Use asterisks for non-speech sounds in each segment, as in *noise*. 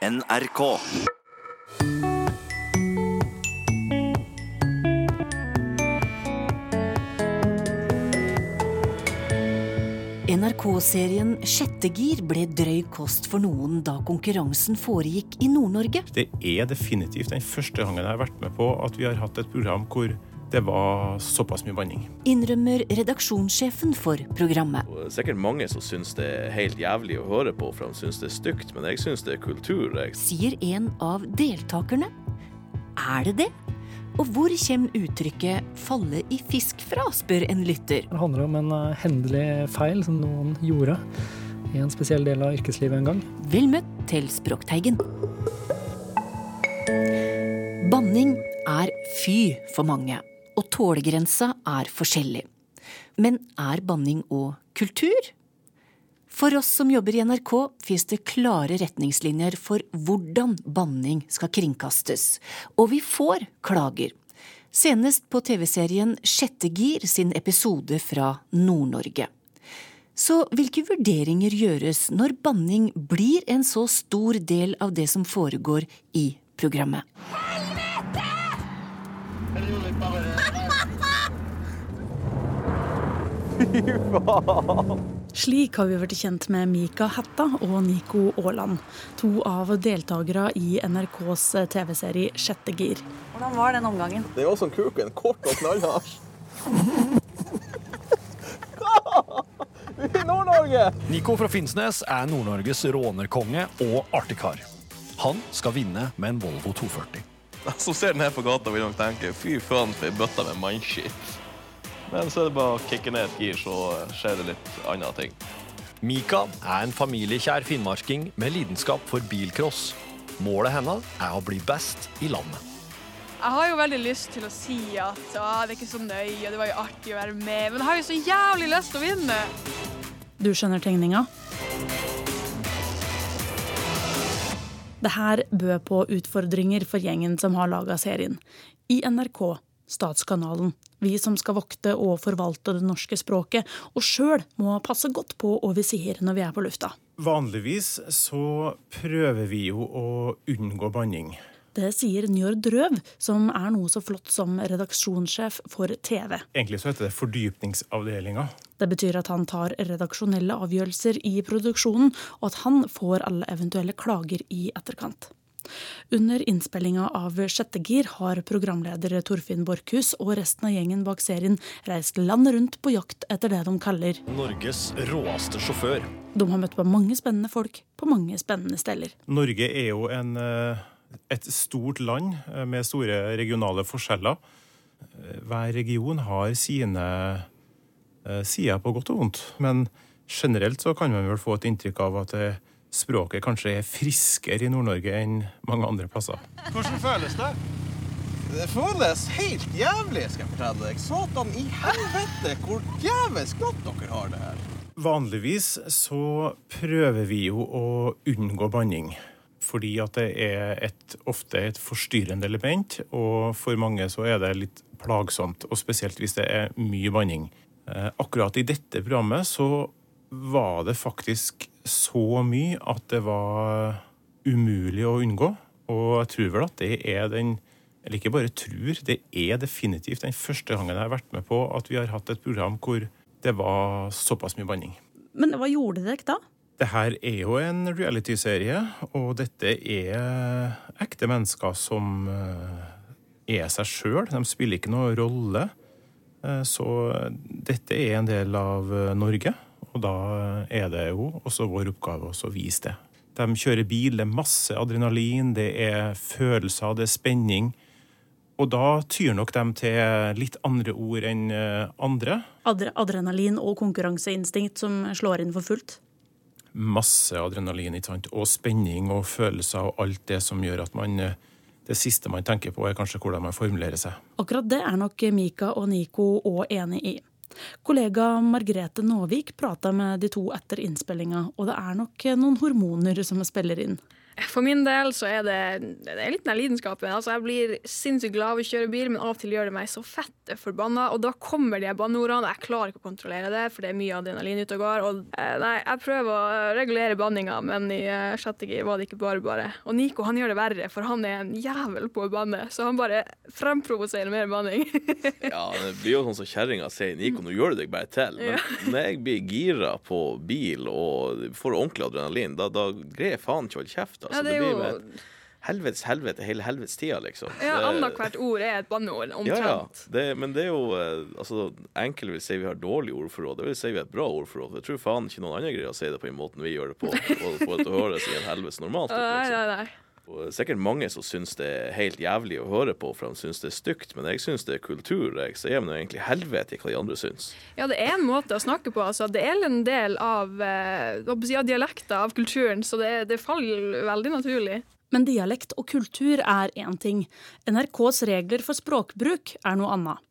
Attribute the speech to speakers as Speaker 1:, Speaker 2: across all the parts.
Speaker 1: NRK.
Speaker 2: NRK-serien Sjettegir ble drøy kost for noen da konkurransen foregikk i Nord-Norge.
Speaker 3: Det er definitivt den første gangen jeg har vært med på at vi har hatt et program hvor det var såpass mye banning.
Speaker 2: Innrømmer redaksjonssjefen for programmet.
Speaker 4: Det er sikkert mange som syns det er helt jævlig å høre på, for de syns det er stygt, men jeg syns det er kultur. Jeg.
Speaker 2: Sier en av deltakerne. Er det det? Og hvor kommer uttrykket 'falle i fisk' fra, spør en lytter.
Speaker 5: Det handler om en eh, hendelig feil som noen gjorde i en spesiell del av yrkeslivet en gang.
Speaker 2: Vel møtt til Språkteigen. Banning er fy for mange, og tålegrensa er forskjellig. Men er banning òg kultur? For oss som jobber i NRK, fins det klare retningslinjer for hvordan banning skal kringkastes, og vi får klager. Senest på TV-serien Sjettegir sin episode fra Nord-Norge. Så hvilke vurderinger gjøres når banning blir en så stor del av det som foregår i programmet?
Speaker 6: Slik har vi blitt kjent med Mika Hætta og Nico Aaland, to av deltakere i NRKs TV-serie Sjette gir.
Speaker 7: Hvordan var den omgangen?
Speaker 4: Det var som kuken, kort og knallhard. I Nord-Norge!
Speaker 8: Nico fra Finnsnes er Nord-Norges rånerkonge og artig kar. Han skal vinne med en Volvo 240.
Speaker 4: Som ser den her på gata, vil nok tenke fy faen for ei bøtte med mannskitt. Men så er det bare å kicke ned et gir, så skjer det litt andre ting.
Speaker 8: Mika er en familiekjær finnmarking med lidenskap for bilcross. Målet hennes er å bli best i landet.
Speaker 9: Jeg har jo veldig lyst til å si at det er ikke så nøye, og det var jo artig å være med, men jeg har jo så jævlig lyst til å vinne.
Speaker 6: Du skjønner tegninga? Det her bød på utfordringer for gjengen som har laga serien. I NRK, statskanalen. Vi som skal vokte og forvalte det norske språket, og sjøl må passe godt på å sier når vi er på lufta.
Speaker 3: Vanligvis så prøver vi jo å unngå banning.
Speaker 6: Det sier Njord Røv, som er noe så flott som redaksjonssjef for TV.
Speaker 3: Egentlig så heter det fordypningsavdelinga.
Speaker 6: Det betyr at han tar redaksjonelle avgjørelser i produksjonen, og at han får alle eventuelle klager i etterkant. Under innspillinga av Sjette gir har programleder Torfinn Borchhus og resten av gjengen bak serien reist landet rundt på jakt etter det de kaller
Speaker 8: Norges råeste sjåfør.
Speaker 6: De har møtt på mange spennende folk på mange spennende steder.
Speaker 3: Norge er jo en, eh, et stort land eh, med store regionale forskjeller. Eh, Hver region har sine sider på godt og vondt. Men generelt så kan man vel få et inntrykk av at eh, språket kanskje er friskere i Nord-Norge enn mange andre plasser.
Speaker 4: Hvordan føles det? Det føles helt jævlig, skal jeg fortelle deg. Satan i helvete, hvor djevelsk godt dere har det her.
Speaker 3: Vanligvis så prøver vi jo å unngå banning. Fordi at det er et, ofte et forstyrrende element, og for mange så er det litt plagsomt. Og spesielt hvis det er mye banning. Eh, Akkurat i dette programmet så var det faktisk så mye at det var umulig å unngå. Og jeg tror vel at det er den Eller ikke bare tror, det er definitivt den første gangen jeg har vært med på at vi har hatt et program hvor det var såpass mye banning.
Speaker 6: Men hva gjorde dere da?
Speaker 3: Det her er jo en reality-serie, og dette er ekte mennesker som eh, er seg sjøl. De spiller ikke noe rolle. Eh, Så dette er en del av eh, Norge, og da er det jo også vår oppgave å vise det. De kjører bil, det er masse adrenalin, det er følelser, det er spenning. Og da tyr nok de til litt andre ord enn eh, andre.
Speaker 6: Adrenalin og konkurranseinstinkt som slår inn for fullt?
Speaker 3: masse adrenalin ikke sant? og spenning og følelser og alt det som gjør at man eh, Det siste man tenker på, er kanskje hvordan man formulerer seg.
Speaker 6: Akkurat det er nok Mika og Nico òg enig i. Kollega Margrethe Nåvik prata med de to etter innspillinga, og det er nok noen hormoner som spiller inn.
Speaker 9: For min del så er det, det er litt den lidenskapen. Altså, jeg blir sinnssykt glad av å kjøre bil, men av og til gjør det meg så fett forbanna. Og da kommer de banneordene. Jeg klarer ikke å kontrollere det, for det er mye adrenalin ute og går. Og, eh, nei, jeg prøver å regulere banninga, men i uh, sjette gir var det ikke bare bare. Og Nico han gjør det verre, for han er en jævel på å banne, så han bare fremprovoserer mer banning. *laughs*
Speaker 1: ja, det blir jo sånn som kjerringa sier, Nico, nå gjør du deg bare til. Men ja. når jeg blir gira på bil og får ordentlig adrenalin, da, da greier jeg faen ikke å holde kjeft. Altså, ja, det, det blir jo... helvetes helvete hele helvetes tida, liksom.
Speaker 9: Ja, annethvert ord er et banneord, omtrent. Ja, ja.
Speaker 1: Men det er jo eh, altså, Enkelte vil si vi har dårlig ordforråd, det vil si vi har et bra ordforråd. Jeg tror faen ikke noen andre greier å si det på den måten vi gjør det på, og få det til å høres i en helvetes normalt ut. Liksom. Nei, nei, nei. Sikkert mange som syns det er helt jævlig å høre på, for de syns det er stygt, men jeg syns det er kultur. Jeg, så gir meg egentlig helvete i hva de andre syns.
Speaker 9: Ja, det er en måte å snakke på. Altså. Det er en del av, eh, av dialekter, av kulturen, så det, det faller veldig naturlig.
Speaker 6: Men dialekt og kultur er én ting. NRKs regler for språkbruk er noe annet.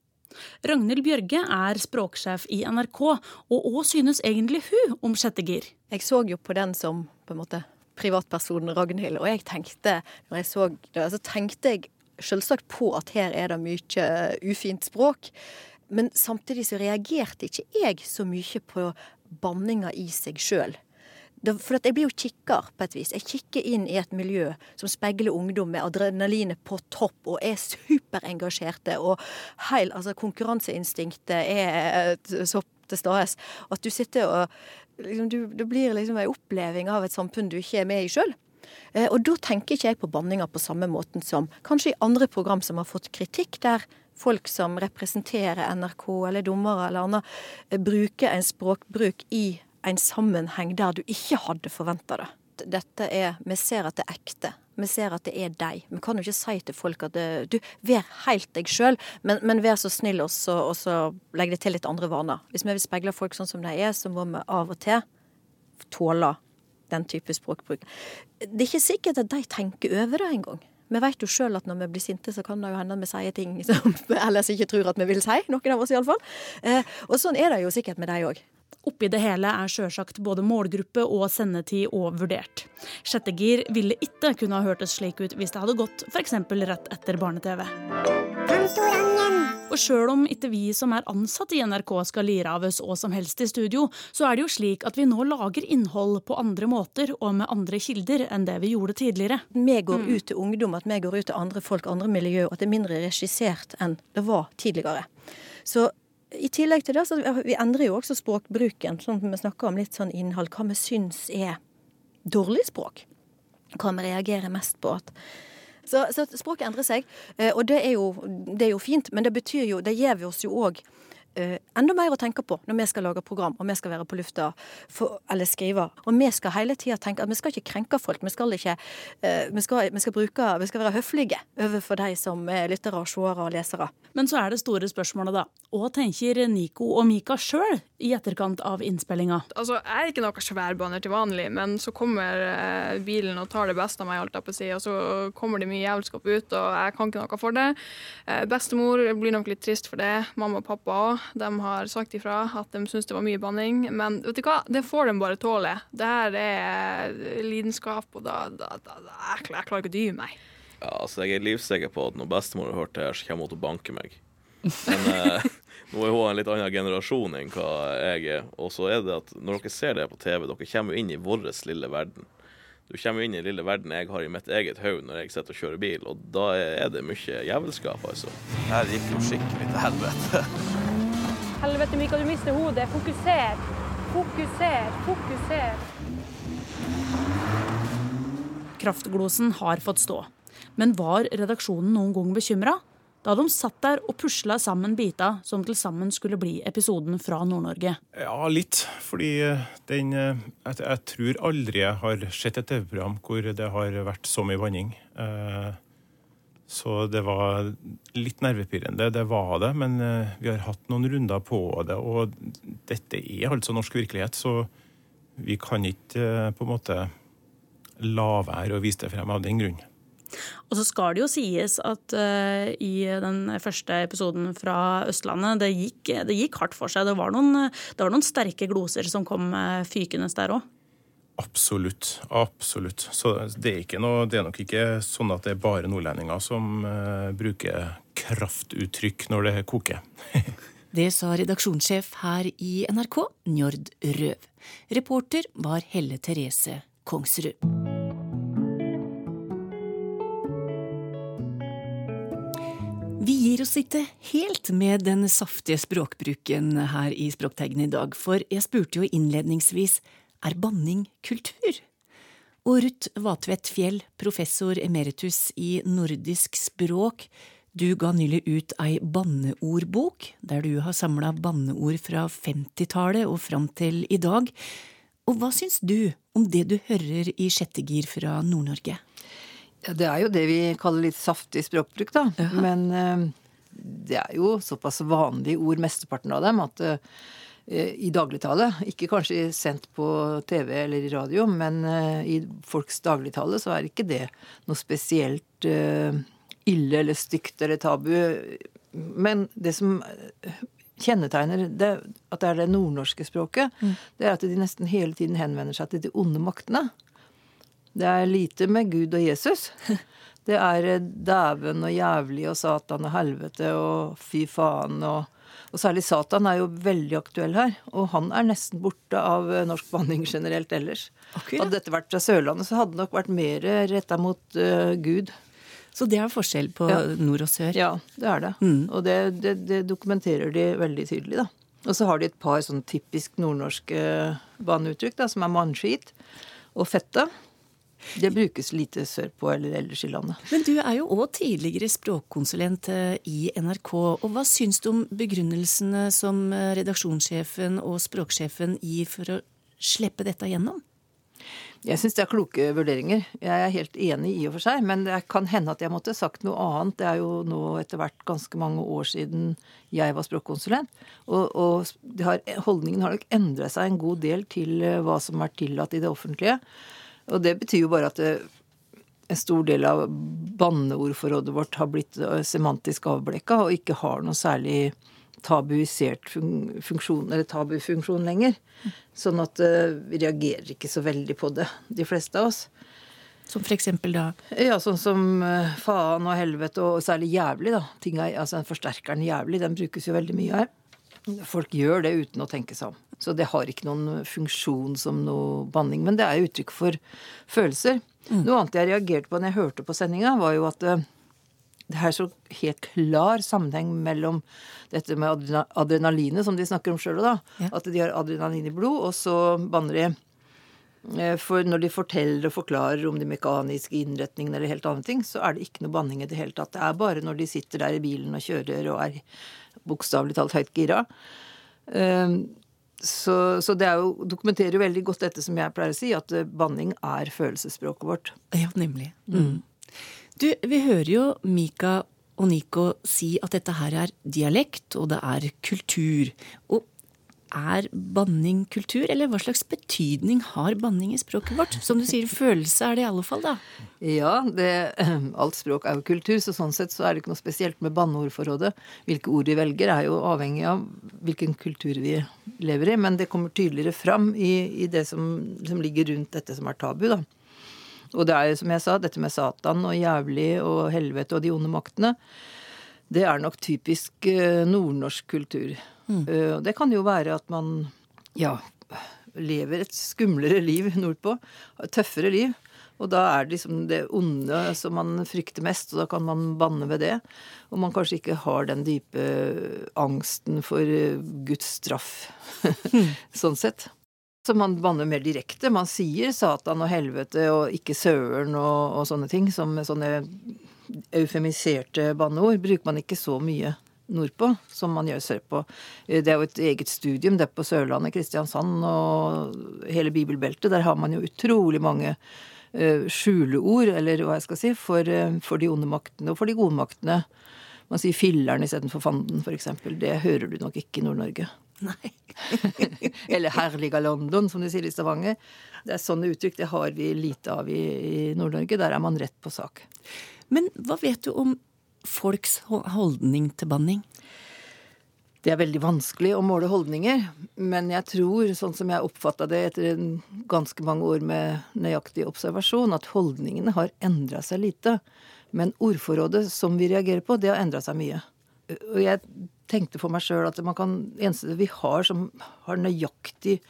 Speaker 6: Ragnhild Bjørge er språksjef i NRK, og hva synes egentlig hun om sjette gir?
Speaker 7: Jeg så jo på den som på en måte privatpersonen Ragnhild. Og jeg tenkte, når jeg så det, så tenkte jeg selvsagt på at her er det mye ufint språk. Men samtidig så reagerte ikke jeg så mye på banninga i seg sjøl. For jeg blir jo kikker, på et vis. Jeg kikker inn i et miljø som speiler ungdom med adrenalinet på topp og er superengasjerte. Og heil, altså konkurranseinstinktet er så til stades. At du sitter og liksom, du, Det blir liksom en oppleving av et samfunn du ikke er med i sjøl. Eh, og da tenker ikke jeg på banninga på samme måten som kanskje i andre program som har fått kritikk, der folk som representerer NRK eller dommere eller annet, eh, bruker en språkbruk i en sammenheng der du ikke hadde forventa det. Dette er Vi ser at det er ekte. Vi ser at det er deg. Vi kan jo ikke si til folk at det, du, vær helt deg sjøl, men, men, vær så snill og så, og så legg det til litt andre vaner. Hvis vi vil speile folk sånn som de er, så må vi av og til tåle den type språkbruk. Det er ikke sikkert at de tenker over det engang. Vi vet jo sjøl at når vi blir sinte, så kan det jo hende at vi sier ting som vi ellers ikke tror at vi vil si. Noen av oss iallfall. Eh, og sånn er det jo sikkert med deg òg.
Speaker 6: Oppi det hele er sjølsagt både målgruppe og sendetid og vurdert. Sjettegir ville ikke kunne ha hørtes slik ut hvis det hadde gått f.eks. rett etter barne-TV. Og sjøl om ikke vi som er ansatte i NRK skal lire av oss hva som helst i studio, så er det jo slik at vi nå lager innhold på andre måter og med andre kilder enn det vi gjorde tidligere.
Speaker 7: Vi går mm. ut til ungdom, at vi går ut til andre folk, andre miljø, og at det er mindre regissert enn det var tidligere. Så i tillegg til det, så vi endrer jo også språkbruken. sånn at Vi snakker om litt sånn innhold. Hva vi syns er dårlig språk. Hva vi reagerer mest på. Så, så språket endrer seg, eh, og det er, jo, det er jo fint. Men det betyr jo, det gir vi oss jo òg enda mer å tenke på når vi skal lage program og vi skal være på lufta for, eller skrive. Og vi skal hele tida tenke at vi skal ikke krenke folk. Vi skal, ikke, uh, vi skal, vi skal, bruke, vi skal være høflige overfor de som er lyttere, seere og lesere.
Speaker 6: Men så er det store spørsmålet, da. Hva tenker Nico og Mika sjøl i etterkant av innspillinga?
Speaker 9: Altså, jeg er ikke noen sværbaner til vanlig, men så kommer eh, bilen og tar det beste av meg, holdt jeg på å si, og så kommer det mye jævelskap ut, og jeg kan ikke noe for det. bestemor blir nok litt trist for det. Mamma og pappa òg. De har sagt ifra at de syns det var mye banning. Men vet du hva, det får de bare tåle. Det her er lidenskap, og da, da, da, da jeg, jeg, klarer ikke å dy meg.
Speaker 1: Ja, altså Jeg er livsikker på at når bestemor har hørt det her, så kommer hun til å banke meg. *laughs* Men eh, nå er hun en litt annen generasjon enn hva jeg er. Og så er det at når dere ser det på TV, dere kommer jo inn i vår lille verden. Du kommer inn i den lille verden jeg har i mitt eget hode når jeg sitter og kjører bil, og da er det mye jævelskap, altså.
Speaker 4: Her gikk jo skikkelig til helvete. *laughs*
Speaker 10: Helvete, Mika, du mister hodet. Fokuser. Fokuser. Fokuser.
Speaker 6: Kraftglosen har fått stå. Men var redaksjonen noen gang bekymra? Da de satt der og pusla sammen biter som til sammen skulle bli episoden fra Nord-Norge.
Speaker 3: Ja, litt. Fordi den jeg, jeg, tror aldri jeg har sett et TV-program hvor det har vært så mye vanning. Eh, så det var litt nervepirrende, det var det. Men eh, vi har hatt noen runder på det. Og dette er altså norsk virkelighet, så vi kan ikke eh, på en måte la være å vise det frem av den grunn.
Speaker 6: Og så skal det jo sies at uh, i den første episoden fra Østlandet, det gikk, det gikk hardt for seg. Det var, noen, det var noen sterke gloser som kom uh, fykende der òg.
Speaker 3: Absolutt. Absolutt. Så det er, ikke noe, det er nok ikke sånn at det er bare nordlendinger som uh, bruker kraftuttrykk når det koker. *laughs*
Speaker 2: det sa redaksjonssjef her i NRK, Njord Røv. Reporter var Helle Therese Kongsrud. Vi gir oss ikke helt med den saftige språkbruken her i Språkteigen i dag, for jeg spurte jo innledningsvis er banning kultur? Og Ruth Vatvedt Fjell, professor emeritus i nordisk språk, du ga nylig ut ei banneordbok, der du har samla banneord fra 50-tallet og fram til i dag. Og hva syns du om det du hører i sjette gir fra Nord-Norge?
Speaker 11: Ja, Det er jo det vi kaller litt saftig språkbruk, da. Ja. Men uh, det er jo såpass vanlige ord, mesteparten av dem, at uh, i dagligtale, ikke kanskje sendt på TV eller i radio, men uh, i folks dagligtale så er ikke det noe spesielt ille eller stygt eller tabu. Men det som kjennetegner det, at det er det nordnorske språket, mm. det er at de nesten hele tiden henvender seg til de onde maktene. Det er lite med Gud og Jesus. *laughs* Det er eh, dæven og jævlig og Satan og helvete og fy faen og og særlig Satan er jo veldig aktuell her. Og han er nesten borte av eh, norsk banning generelt ellers. Okay. Hadde dette vært fra Sørlandet, så hadde det nok vært mer retta mot uh, Gud.
Speaker 2: Så det er forskjell på ja. nord og sør?
Speaker 11: Ja, det er det. Mm. Og det, det, det, dokumenterer de veldig tydelig, da. Og så har de et par sånn typisk nordnorske baneuttrykk, da, som er mannskit og fette. Det brukes lite sørpå eller ellers i landet.
Speaker 2: Men du er jo òg tidligere språkkonsulent eh, i NRK. Og hva syns du om begrunnelsene som eh, redaksjonssjefen og språksjefen gir for å slippe dette gjennom?
Speaker 11: Jeg syns det er kloke vurderinger. Jeg er helt enig i og for seg. Men det kan hende at jeg måtte sagt noe annet. Det er jo nå etter hvert ganske mange år siden jeg var språkkonsulent. Og, og har, holdningen har nok endret seg en god del til eh, hva som er tillatt i det offentlige. Og det betyr jo bare at det, en stor del av banneordforrådet vårt har blitt eh, semantisk avblekka og ikke har noe særlig tabuisert funksjon, eller tabufunksjon lenger. Sånn at uh, vi reagerer ikke så veldig på det, de fleste av oss.
Speaker 2: Som for eksempel da?
Speaker 11: Ja, sånn som uh, faen og helvete, og særlig jævlig, da. Er, altså Forsterkeren jævlig, den brukes jo veldig mye her. Folk gjør det uten å tenke seg om. Så det har ikke noen funksjon som noe banning. Men det er uttrykk for følelser. Mm. Noe annet jeg reagerte på når jeg hørte på sendinga, var jo at uh, det er så helt klar sammenheng mellom dette med adrenalinet, som de snakker om sjøl, ja. at de har adrenalin i blod, og så banner de. Eh, for når de forteller og forklarer om de mekaniske innretningene eller helt andre ting, så er det ikke noe banning i det hele tatt. Det er bare når de sitter der i bilen og kjører og er bokstavelig talt høyt gira. Eh, så, så, det jo, dokumenterer jo veldig godt dette som jeg pleier å si, at banning er følelsesspråket vårt.
Speaker 2: Ja, nemlig. Mm. Du, vi hører jo Mika og Nico si at dette her er dialekt, og det er kultur. Og er banning kultur, eller hva slags betydning har banning i språket vårt? Som du sier, følelse er det i alle fall, da.
Speaker 11: Ja, det, *clears throat* alt språk er jo kultur, så sånn sett så er det ikke noe spesielt med banneordforrådet. Hvilke ord vi velger er jo avhengig av hvilken kultur vi lever i, men det kommer tydeligere fram i, i det som, som ligger rundt dette som er tabu, da. Og det er jo som jeg sa, dette med Satan og jævlig og helvete og de onde maktene. Det er nok typisk uh, nordnorsk kultur. Mm. Uh, det kan jo være at man ja, lever et skumlere liv nordpå. Tøffere liv. Og da er det liksom det onde som man frykter mest, og da kan man banne ved det. Og man kanskje ikke har den dype angsten for Guds straff, mm. *laughs* sånn sett. Så man banner mer direkte. Man sier Satan og helvete og ikke søren og, og sånne ting. Som sånne eufemiserte banneord bruker man ikke så mye nordpå som man gjør sørpå. Det er jo et eget studium det er på Sørlandet, Kristiansand og hele bibelbeltet. Der har man jo utrolig mange uh, skjuleord, eller hva jeg skal si, for, uh, for, de onde maktene og for de gode maktene. Man sier filleren istedenfor fanden, f.eks. Det hører du nok ikke i Nord-Norge.
Speaker 2: Nei. *laughs*
Speaker 11: Eller 'herliga London', som de sier i Stavanger. Det er sånne uttrykk det har vi lite av i, i Nord-Norge. Der er man rett på sak.
Speaker 2: Men hva vet du om folks holdning til banning?
Speaker 11: det er veldig vanskelig å måle holdninger, men jeg tror, sånn som jeg oppfatta det etter ganske mange år med nøyaktig observasjon, at holdningene har endra seg lite. Men ordforrådet som vi reagerer på, det har endra seg mye. Og jeg tenkte for meg sjøl at man kan, eneste vi har som har nøyaktig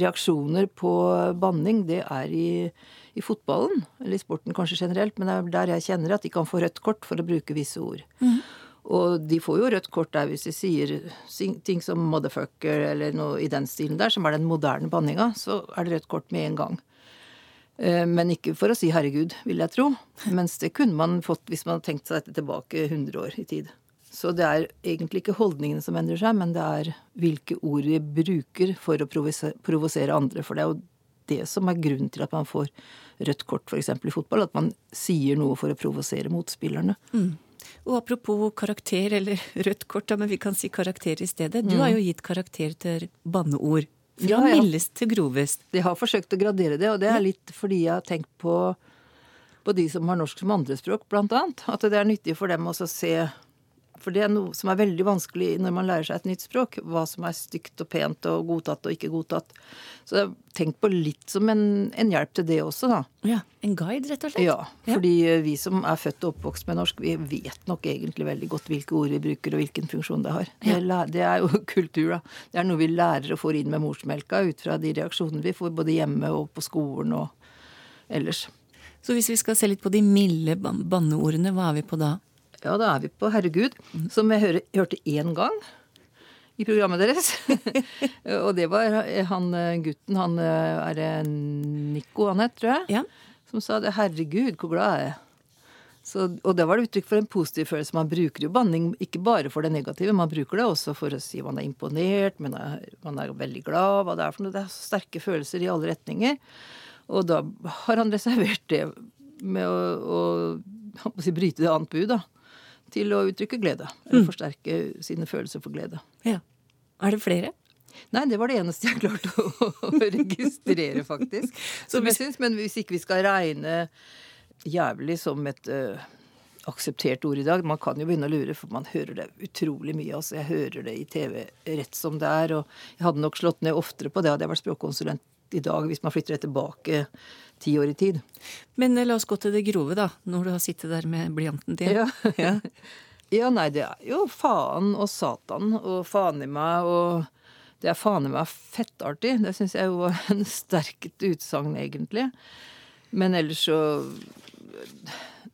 Speaker 11: reaksjoner på banning, det er i, i fotballen. Eller i sporten kanskje generelt, men det er der jeg kjenner at de kan få rødt kort for å bruke visse ord. Mm. Og de får jo rødt kort der hvis de sier ting som 'motherfucker' eller noe i den stilen der, som er den moderne banninga, så er det rødt kort med en gang. Eh, men ikke for å si 'herregud', vil jeg tro. Mens det kunne man fått hvis man hadde tenkt seg dette tilbake 100 år i tid. Så det er egentlig ikke holdningene som endrer seg, men det er hvilke ord vi bruker for å provosere andre. For det er jo det som er grunnen til at man får rødt kort f.eks. i fotball. At man sier noe for å provosere motspillerne. Mm.
Speaker 2: Og apropos karakter, eller *laughs* rødt kort, men vi kan si karakter i stedet. Du mm. har jo gitt karakter til banneord. Fra ja, ja. mildest til grovest.
Speaker 11: De har forsøkt å gradere det, og det er litt fordi jeg har tenkt på, på de som har norsk som andrespråk, blant annet. At det er nyttig for dem å se for det er noe som er veldig vanskelig når man lærer seg et nytt språk. Hva som er stygt og pent og godtatt og ikke godtatt. Så tenk på litt som en, en, hjelp til det også, da.
Speaker 2: Ja, En guide, rett og slett?
Speaker 11: Ja. Fordi ja. vi som er født og oppvokst med norsk, vi vet nok egentlig veldig godt hvilke ord vi bruker og hvilken funksjon det har. Ja. Det, det, er jo *laughs* kultur, da. Det er noe vi lærer og får inn med morsmelka ut fra de reaksjonene vi får både hjemme og på skolen og ellers.
Speaker 2: Så hvis vi skal se litt på de milde banneordene, hva er vi på da?
Speaker 11: Ja, da er vi på Herregud, som jeg hørte, hørte én gang i programmet deres. *laughs* og det var han gutten, han er det Nico han het, tror jeg, ja. som sa det. Herregud, hvor glad jeg er. Så, og det var det uttrykk for en positiv følelse. Man bruker jo banning ikke bare for det negative, man bruker det også for å si man er imponert, man er, man er veldig glad, hva det er for noe. Det er så sterke følelser i alle retninger. Og da har han reservert det med å, å, å si, bryte det annet bud, da til å uttrykke glede. Eller mm. forsterke sine følelser for glede.
Speaker 2: Ja. Er det flere?
Speaker 11: Nei, det var det eneste jeg klarte å, å registrere, faktisk. *laughs* Som jeg synes, Men hvis ikke vi skal regne jævlig som et uh, akseptert ord i dag Man kan jo begynne å lure, for man hører det utrolig mye. Altså, jeg hører det i TV rett som det er. Og jeg hadde nok slått ned oftere på det hadde jeg vært språkkonsulent i dag, hvis man flytter det tilbake ti år i tid.
Speaker 2: Men eh, la oss gå til det grove, da, når du har sittet der med blyanten din.
Speaker 11: Ja. *laughs* ja. *laughs* ja, nei, det er jo faen og satan og faen i meg og Det er faen i meg fettartig. Det syns jeg jo var en *laughs* sterkt utsagn, egentlig. Men ellers så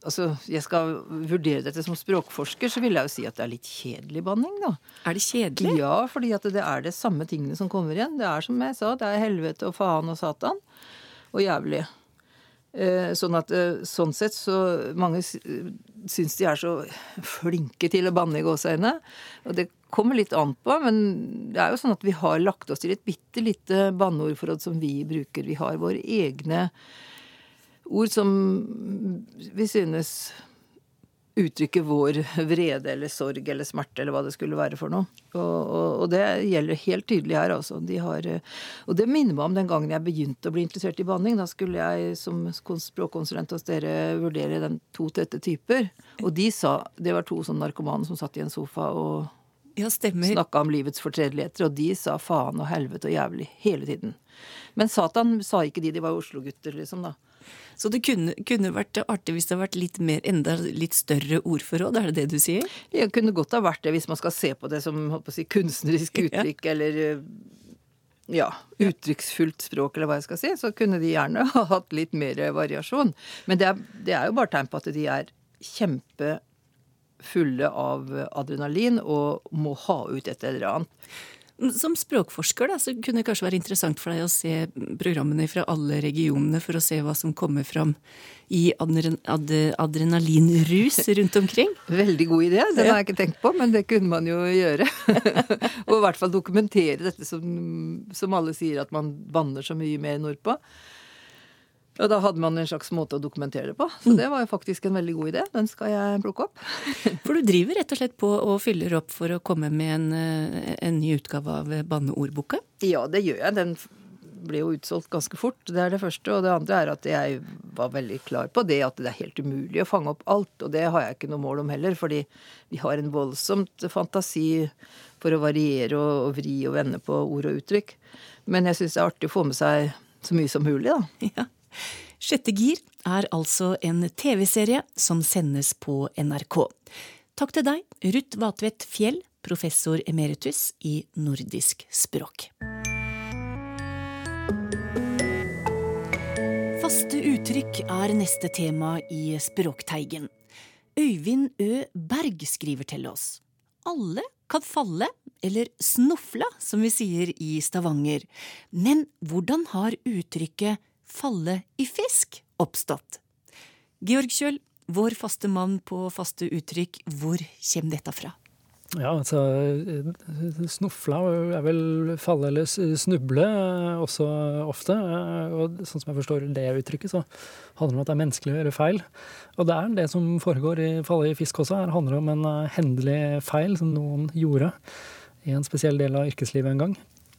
Speaker 11: Altså, jeg skal vurdere dette som språkforsker, så vil jeg jo si at det er litt kjedelig banning, da.
Speaker 2: Er det kjedelig?
Speaker 11: Ja, fordi at det er det samme tingene som kommer igjen. Det er som jeg sa, det er helvete og faen og satan og jævlig. Eh, sånn at eh, sånn sett så Mange syns de er så flinke til å banne i gåseøynene. Og det kommer litt an på, men det er jo sånn at vi har lagt oss til et bitte lite banneordforråd som vi bruker. Vi har våre egne ord som vi synes uttrykker vår vrede eller sorg eller smerte eller hva det skulle være for noe. Og, og, og det gjelder helt tydelig her, altså. De har, og det minner meg om den gangen jeg begynte å bli interessert i banning. Da skulle jeg som språkkonsulent hos dere vurdere den to tette typer. Og de sa Det var to sånne narkomane som satt i en sofa og
Speaker 2: ja,
Speaker 11: snakka om livets fortredeligheter, og de sa faen og helvete og jævlig hele tiden. Men Satan sa ikke de, de var Oslo-gutter, liksom, da.
Speaker 2: Så det kunne, kunne, vært artig hvis det hadde vært litt mer, enda litt større ordforråd, er det det du sier?
Speaker 11: Det kunne godt ha vært det, hvis man skal se på det som på si, kunstnerisk *laughs* uttrykk, ja. eller ja, uttrykksfullt språk, eller hva jeg skal si, så kunne de gjerne *laughs* ha hatt litt mer variasjon. Men det er, det er jo bare tegn på at de er kjempefulle av adrenalin og må ha ut et eller annet.
Speaker 2: Som språkforsker da, så kunne det kanskje være interessant for deg å se programmene fra alle regionene for å se hva som kommer fram i adrenalinrus *laughs* rundt omkring.
Speaker 11: Veldig god idé. Den har jeg ikke tenkt på, men det kunne man jo gjøre. *laughs* og i hvert fall dokumentere dette som, som alle sier at man banner så mye mer nordpå. Og da hadde man en slags måte å dokumentere det på. Så mm. det var jo faktisk en veldig god idé. Den skal jeg plukke opp. *laughs*
Speaker 2: For du driver rett og slett på og fyller opp for å komme med en, eh, en ny utgave av banneordboka?
Speaker 11: Ja, det gjør jeg. Den, ble jo utsolgt ganske fort. Det er det første. Og det andre er at jeg var veldig klar på det at det er helt umulig å fange opp alt. Og det har jeg ikke noe mål om heller, fordi vi har en voldsomt fantasi for å variere og, og vri og vende på ord og uttrykk. Men jeg syns det er artig å få med seg så mye som mulig, da. *laughs*
Speaker 2: Ja. Sjette gir er altså en TV-serie som sendes på NRK. Takk til deg, Ruth Vatvedt Fjell, professor emeritus i nordisk språk. Faste uttrykk er neste tema i Språkteigen. Øyvind Ø. Berg skriver til oss. Alle kan falle, eller snufla, som vi sier i Stavanger. Men hvordan har uttrykket falle i fisk oppstått? Georg Kjøll, vår faste mann på faste uttrykk, hvor kommer dette fra?
Speaker 5: Ja, altså Snufla er vel falle eller snuble også ofte. Og sånn som jeg forstår det uttrykket, så handler det om at det er menneskelig å gjøre feil. Og det er det som foregår i Falle i fisk også. Her handler det om en hendelig feil som noen gjorde i en spesiell del av yrkeslivet en gang.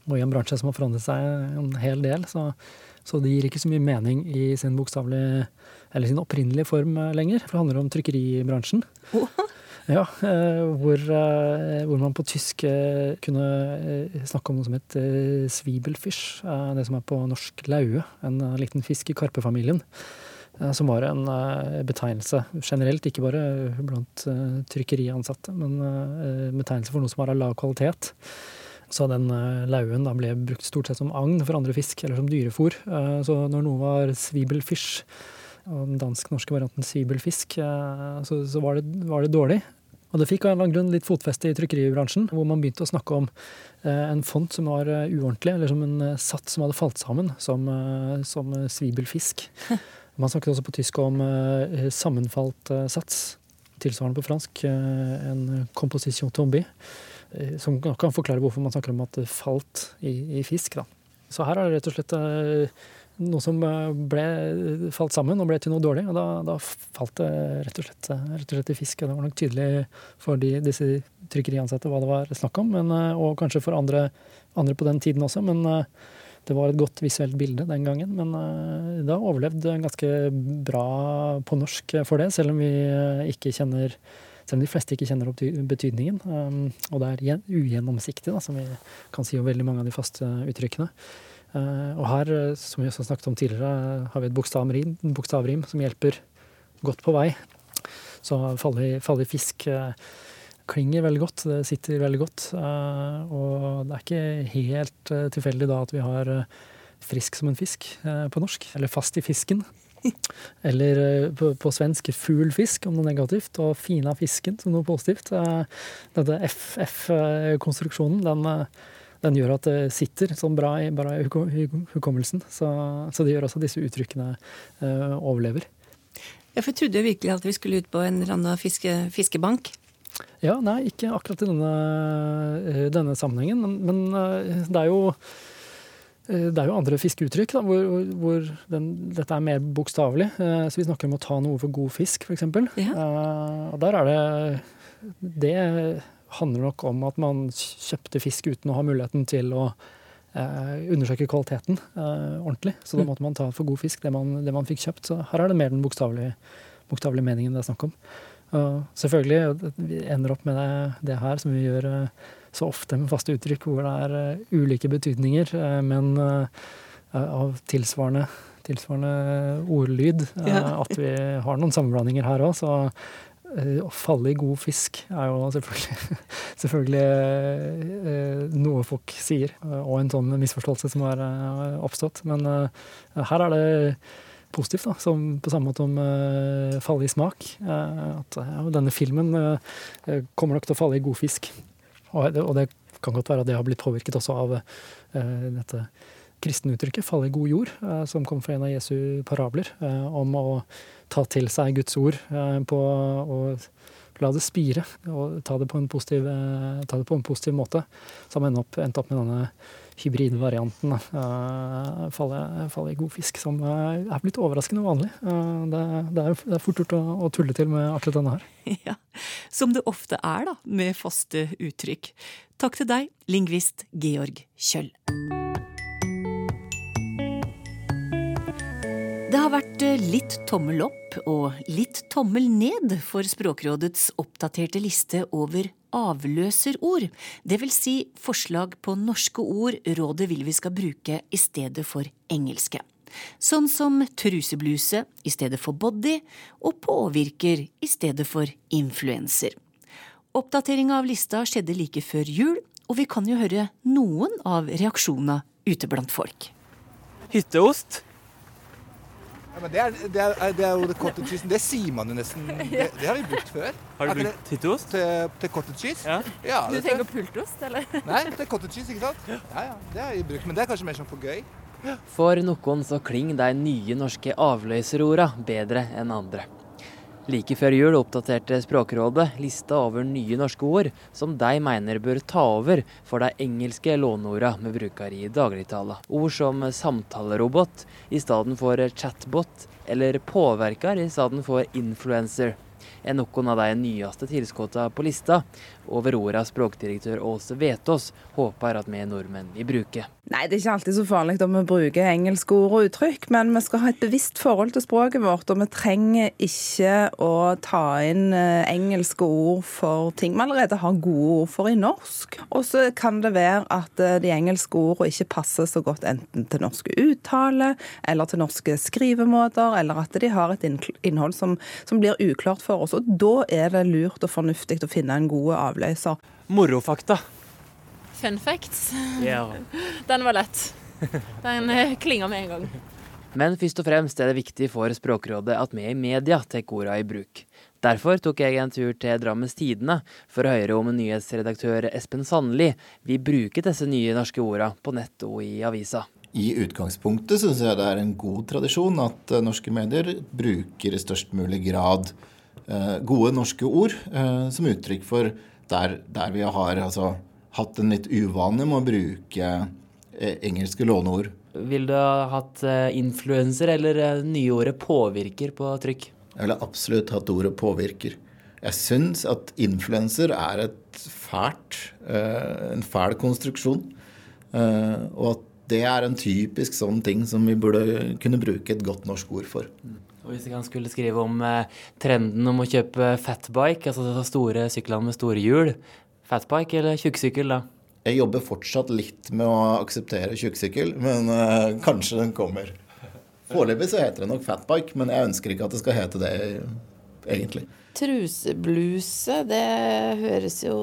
Speaker 5: Og i en bransje som har forandret seg en hel del. Så, så det gir ikke så mye mening i sin bokstavelige eller sin opprinnelige form lenger. For det handler om trykkeribransjen. Ja, hvor, hvor, man på tysk kunne snakke om noe som het svibelfisch. Det som er på norsk laue. En liten fisk i karpefamilien. Som var en betegnelse generelt, ikke bare blant trykkeriansatte, men betegnelse for noe som var av lav kvalitet. Så den lauen da ble brukt stort sett som agn for andre fisk, eller som dyrefôr. Så når noe var swibelfish, og den dansk-norske varianten svibelfisk, så, så var, det, var, det, dårlig. Og det fikk av en eller annen grunn litt fotfeste i trykkeribransjen, hvor man begynte å snakke om en font som var uordentlig, eller som en sats som hadde falt sammen, som, som svibelfisk. *laughs* Man snakket også på tysk om sammenfalt sats, tilsvarende på fransk en composition tombée, som kan forklare hvorfor man snakker om at det falt i, i fisk. Da. Så her er det rett og slett noe som ble, falt sammen og ble til noe dårlig. Og da, da falt det rett og, slett, rett og slett i fisk. Og det var nok tydelig for de, disse trykkeriansatte hva det var snakk om, men, og kanskje for andre, andre, på den tiden også. Men det var et godt visuelt bilde den gangen. Men det har overlevd ganske bra på norsk for det, selv om vi ikke kjenner selv om de fleste ikke kjenner opp betydningen. Og det er ugjennomsiktig, da, som vi kan si om veldig mange av de faste uttrykkene. Og her, som vi også snakket om tidligere, har vi et bokstavrim, bokstavrim som hjelper godt på vei. Så fallig, i, fisk uh, klinger veldig godt, det sitter veldig godt. Og det er ikke helt tilfeldig da at vi har frisk som en fisk på norsk, eller fast i fisken. *laughs* Eller på, på svensk 'ful fisk, om noe negativt, og fina fisken som noe positivt. Denne FF-konstruksjonen, den den gjør at det sitter sånn bra i, bra i hukommelsen. Så, så, det gjør også at disse uttrykkene overlever.
Speaker 2: Ja, for jeg trodde virkelig at vi skulle ut på en eller annen fiske, fiskebank.
Speaker 5: Ja, nei, ikke akkurat i denne, denne sammenhengen. Men, men det er jo det er jo andre fiskeuttrykk da, hvor, hvor den, dette er mer bokstavelig. Så vi snakker om å ta noe for god fisk, f.eks. Ja. Og der er det Det handler nok om at man kjøpte fisk uten å ha muligheten til å eh, undersøke kvaliteten eh, ordentlig. Så da mm. måtte man ta for god fisk det man, det man fikk kjøpt. Så her er det mer den bokstavelige, bokstavelige meningen det er snakk om. Og selvfølgelig, vi ender opp med det, det her som vi gjør eh, så ofte med faste uttrykk, hvor det er eh, ulike betydninger, eh, men eh, av tilsvarende tilsvarende ordlyd. Ja. At vi har noen sammenblandinger her òg. Så å falle i god fisk er jo selvfølgelig, *laughs* selvfølgelig noe folk sier, og en sånn misforståelse som har oppstått. Men her er det positivt, da, som på samme måte om falle i smak. At ja, denne filmen kommer nok til å falle i god fisk. Og det, og det, kan godt være at det har blitt påvirket også av dette kristenuttrykket 'falle i god jord', som kom fra en av Jesu parabler, om å ta til seg Guds ord eh, på og la det spire og ta det på en positiv, eh, på en positiv måte. Så har man endt opp, endt opp med denne hybridvarianten, uh, faller, faller, i god fisk, som uh, er blitt overraskende vanlig. Uh, det, det, er, det, er, fort gjort å, å, tulle til med akkurat denne her. *laughs*
Speaker 2: Ja, Som det ofte er da, med faste uttrykk. Takk til deg, lingvist Georg Kjøll. Det har vært eh, litt tommel opp og litt tommel ned for Språkrådets oppdaterte liste over avløserord, vil si forslag på norske ord rådet vil vi skal bruke i stedet for engelske. Sånn som trusebluse i stedet for body, og påvirker i stedet for influenser. Oppdateringa av lista skjedde like før jul, og vi kan jo høre noen av reaksjonene ute blant folk.
Speaker 12: Hytteost.
Speaker 13: Ja, men det er, det, er, det er jo det cottage cheese. Det sier man jo nesten. *laughs* Det, det har vi brukt før.
Speaker 12: Har du brukt hytteost?
Speaker 13: Til, til cottage cheese? Ja. ja
Speaker 14: du tenker pultost, eller? *laughs*
Speaker 13: Nei, til cottage cheese, ikke sant? Ja, ja, det har vi brukt. Men det er kanskje mer sånn for gøy.
Speaker 15: For noen så klinger de nye norske avløserorda bedre enn andre. Like før jul oppdaterte Språkrådet lista over nye norske ord som de mener bør ta over for de engelske låneordene vi bruker i dagligtala. Ord som samtalerobot i stedet for chatbot, eller påverker i stedet for influencer er noen av de nyeste tilskuddene på lista over orda språkdirektør Åse Vetås håper at vi nordmenn vil bruke.
Speaker 16: Nei, det er ikke alltid så farlig om vi bruker engelske ord og uttrykk, men vi skal ha et bevisst forhold til språket vårt, og vi trenger ikke å ta inn eh, engelske ord for ting vi allerede har gode ord for i norsk. Og så kan det være at eh, de engelske ordene ikke passer så godt enten til norske uttale, eller til norske skrivemåter, eller at de har et innhold som, som blir uklart for oss. Og da er det lurt og fornuftig å finne en god avløser.
Speaker 12: Morofakta.
Speaker 14: Fun facts.
Speaker 12: Yeah. *laughs*
Speaker 14: Den var lett. Den klinga med en gang.
Speaker 15: Men først og fremst er det viktig for Språkrådet at vi i media tar orda i bruk. Derfor tok jeg en tur til Drammens Tidende for å høre om nyhetsredaktør Espen Sandli vil bruke disse nye norske orda på nett og i avisa.
Speaker 17: I utgangspunktet syns jeg det er en god tradisjon at eh, norske medier bruker i størst mulig grad eh, gode norske ord som uttrykk for der, der vi har altså hatt en litt uvane med å bruke eh, engelske låneord.
Speaker 15: Vil du ha hatt eh, influenser eller eh, nyordet påvirker på trykk?
Speaker 17: Jeg ville absolutt hatt ordet påvirker. Jeg syns at influenser er et fælt, en fæl konstruksjon. Og at det er en typisk sånn ting som vi burde kunne bruke et godt norsk ord for.
Speaker 15: Og Hvis jeg skulle skrive om trenden om å kjøpe fatbike, altså store syklene med store hjul, Fatbike eller tjukksykkel, da?
Speaker 17: Jeg jobber fortsatt litt med å akseptere tjukksykkel, men uh, kanskje den kommer. Foreløpig så heter det nok fatbike, men jeg ønsker ikke at det skal hete det egentlig.
Speaker 18: Trusebluse, det høres jo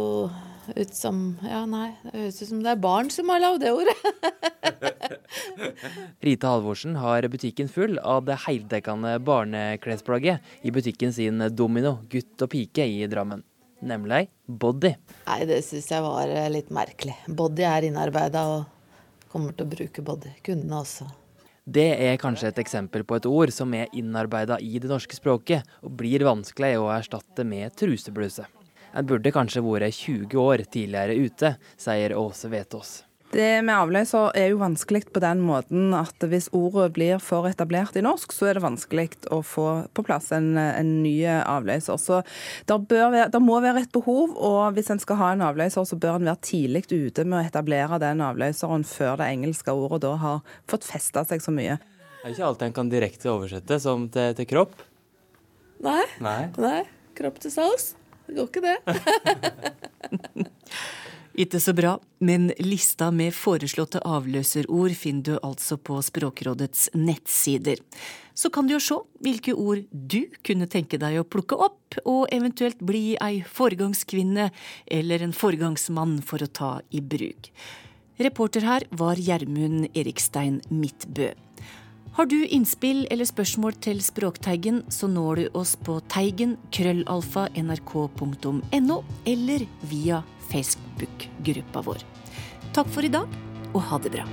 Speaker 18: ut som Ja, nei, det høres ut som det er barn som har lagd det ordet. *laughs*
Speaker 15: Rita Halvorsen har butikken full av det heldekkende barneklesplagget i butikken sin Domino gutt og pike i Drammen nemlig body.
Speaker 18: Nei, det syns jeg var eh, litt merkelig. Body er innarbeida og kommer til å bruke body. Kundene også.
Speaker 15: Det er kanskje et eksempel på et ord som er innarbeida i det norske språket, og blir vanskelig å erstatte med trusebluse. En burde kanskje vært 20 år tidligere ute, sier Åse Vetås.
Speaker 16: Det med avløser er jo vanskelig på den måten at hvis ordet blir for etablert i norsk, så er det vanskelig å få på plass en, en ny avløser. Så det, må være et behov, og hvis en skal ha en avløser, så bør en være tidlig ute med å etablere den avløseren før det engelske ordet da har fått festa seg så mye.
Speaker 15: Det er ikke alt en kan direkte oversette som til, til kropp?
Speaker 18: Nei.
Speaker 15: Nei.
Speaker 18: Nei. Kropp til salgs. Det går ikke, det. *laughs* *laughs*
Speaker 2: Ikke så bra, men lista med foreslåtte avløserord finner du altså på Språkrådets nettsider. Så kan du jo se hvilke ord du kunne tenke deg å plukke opp, og eventuelt bli ei foregangskvinne eller en foregangsmann for å ta i bruk. Reporter her var Gjermund Erikstein Midtbø. Har du innspill eller spørsmål til Språkteigen, så når du oss på teigen krøllalfa nrk.no, eller via Facebook-gruppa vår. Takk for i dag, og ha det bra.